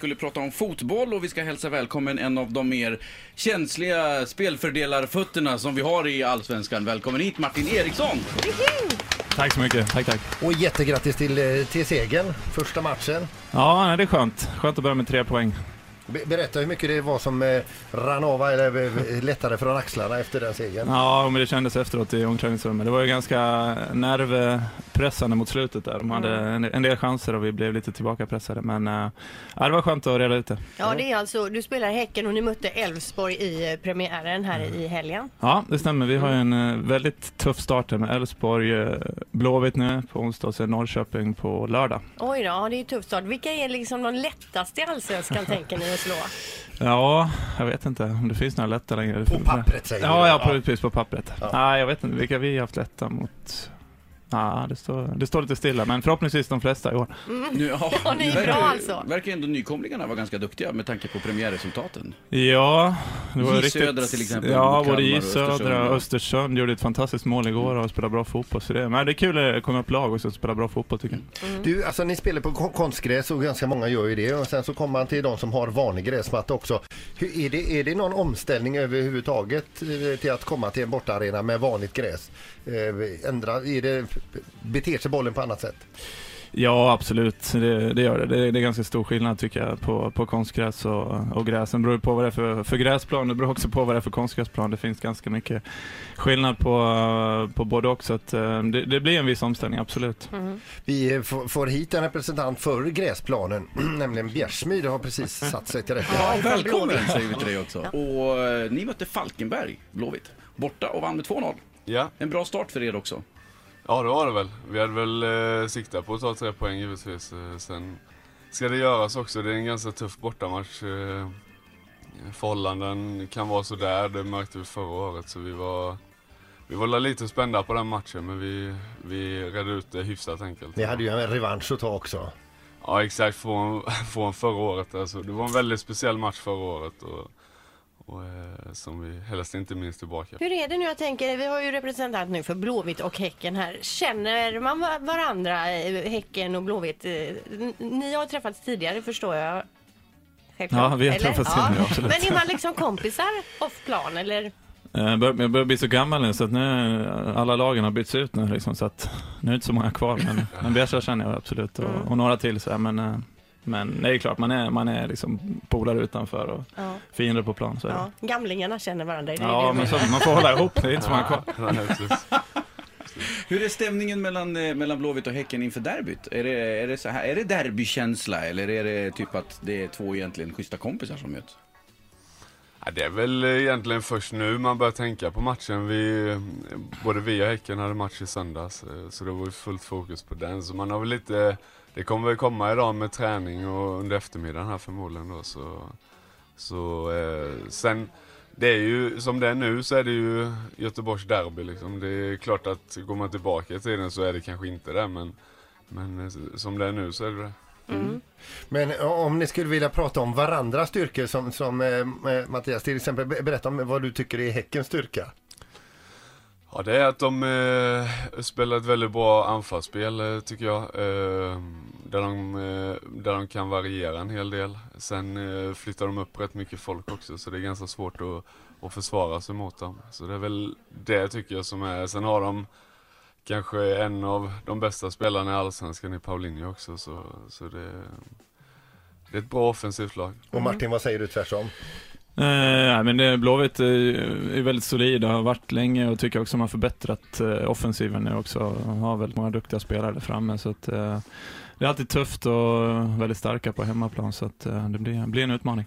skulle prata om fotboll och vi ska hälsa välkommen en av de mer känsliga spelfördelarfötterna som vi har i Allsvenskan. Välkommen hit Martin Eriksson! Tack så mycket. Tack, tack. Och jättegrattis till, eh, till segern, första matchen. Ja, nej, det är skönt. Skönt att börja med tre poäng. Be- Berätta hur mycket det var som eh, rann av eller eh, lättade från axlarna efter den segern. Ja, men det kändes efteråt i omklädningsrummet. Det var ju ganska nervpressande mot slutet där. De hade en, en del chanser och vi blev lite tillbakapressade. Men äh, ja, det var skönt att reda ut det. Ja, det är alltså, du spelar Häcken och ni mötte Elfsborg i eh, premiären här i helgen. Ja, det stämmer. Vi har ju en eh, väldigt tuff start här med Elfsborg, eh, Blåvitt nu på onsdag och sen Norrköping på lördag. Oj då, ja, det är ju tufft start. Vilka är liksom de lättaste i Allsvenskan tänker ni slå? Ja, jag vet inte om det finns några lätta längre. På pappret säger Ja, du. ja, på, precis på pappret. Ja. Nej, jag vet inte vilka vi har haft lätta mot. Ja, det står, det står lite stilla, men förhoppningsvis de flesta i år. Nu, ja, Ja, ni är bra verkar, alltså. verkar ändå nykomlingarna vara ganska duktiga med tanke på premiärresultaten. Ja, det var J riktigt... Södra till exempel, Ja, både J Södra Östersund. och Östersund gjorde ett fantastiskt mål igår och spelade bra fotboll. Så det, men det är kul att komma upp lag och så spela bra fotboll tycker jag. Du, alltså ni spelar på kon- konstgräs och ganska många gör ju det och sen så kommer man till de som har vanlig gräsmatta också. Hur, är, det, är det någon omställning överhuvudtaget eh, till att komma till en bortaarena med vanligt gräs? Eh, ändra, är det, beter sig bollen på annat sätt? Ja, absolut. Det, det gör det. det. Det är ganska stor skillnad tycker jag på, på konstgräs och, och gräs. Sen beror på vad det är för, för gräsplan. Det beror också på vad det är för konstgräsplan. Det finns ganska mycket skillnad på, på både och. Så att, eh, det, det blir en viss omställning, absolut. Vi eh, får, hit en representant för gräsplanen, nämligen Bjärsmyr har precis satt sig till rätta. Ja, Välkommen säger vi till dig också. Och eh, ni mötte Falkenberg, Blåvitt, borta och vann med 2-0. Ja, En bra start för er också. Ja det var det väl. Vi hade väl eh, siktat på att ta tre poäng givetvis. Eh, sen ska det göras också. Det är en ganska tuff bortamatch. Eh, förhållanden kan vara sådär. Det märkte vi förra året. Så vi var, vi var lite spända på den matchen men vi, vi redde ut det hyfsat enkelt. Ni hade ju en revansch att ta också. Ja exakt, från, från förra året. Alltså, det var en väldigt speciell match förra året. Och, och, eh, som vi helst inte minns tillbaka. Hur är det nu? Jag tänker, vi har ju representant nu för Blåvitt och Häcken här. Känner man va- varandra, eh, Häcken och Blåvitt? Eh, Ni har träffats tidigare förstår jag. Självklart. Ja, vi har eller? träffats tidigare, absolut. Men är man liksom kompisar off plan eller? Eh, Jag börjar, jag börjar bli så gammal nu så att nu, alla lagen har bytts ut nu liksom, så att nu är det inte så många kvar. Men, men Bjärsjö känner jag absolut och, och några till så här, men, men det är klart, man är, man är liksom polare utanför och Ja. fiender på plan. Så är det. Ja, gamlingarna känner varandra. Det är Ja, det. men så, man får hålla ihop, det är inte så många kvar. Hur är stämningen mellan, eh, mellan Blåvitt och Häcken inför derbyt? Är det, är det, så här, är det derbykänsla eller är det typ att det är två egentligen schyssta kompisar som möts? Ja, det är väl eh, egentligen först nu man börjar tänka på matchen. Vi, eh, både vi och Häcken hade match i söndags, eh, så det var ju fullt fokus på den. Så man har väl lite, det kommer väl komma idag med träning och under eftermiddagen här förmodligen då. Så, så eh, sen, det är ju, som det är nu så är det ju Göteborgs derby liksom. Det är klart att går man tillbaka i tiden så är det kanske inte det, men, men som det är nu så är det det. Men eh, om ni skulle vilja prata om varandras styrkor som, som eh, eh, Mattias till exempel, be- berätta om vad du tycker är Häckens styrka. Ja, det är att de eh, spelar ett väldigt bra anfallsspel eh, tycker jag. Eh, där, de, eh, där de kan variera en hel del. Sen eh, flyttar de upp rätt mycket folk också så det är ganska svårt att, att försvara sig mot dem. Så det är väl det tycker jag som är. Sen har de kanske en av de bästa spelarna i Allsvenskan i Paulinho också. Så, så det, det är ett bra offensivt lag. Och Martin, vad säger du tvärtom? Eh, nej, men det, Blåvitt är, väldigt solida, har varit länge och tycker också de har förbättrat eh, offensiven nu också. Har väldigt många duktiga spelare där framme. Så att, eh, det är alltid tufft och väldigt starka på hemmaplan så att, eh, det blir, blir en utmaning.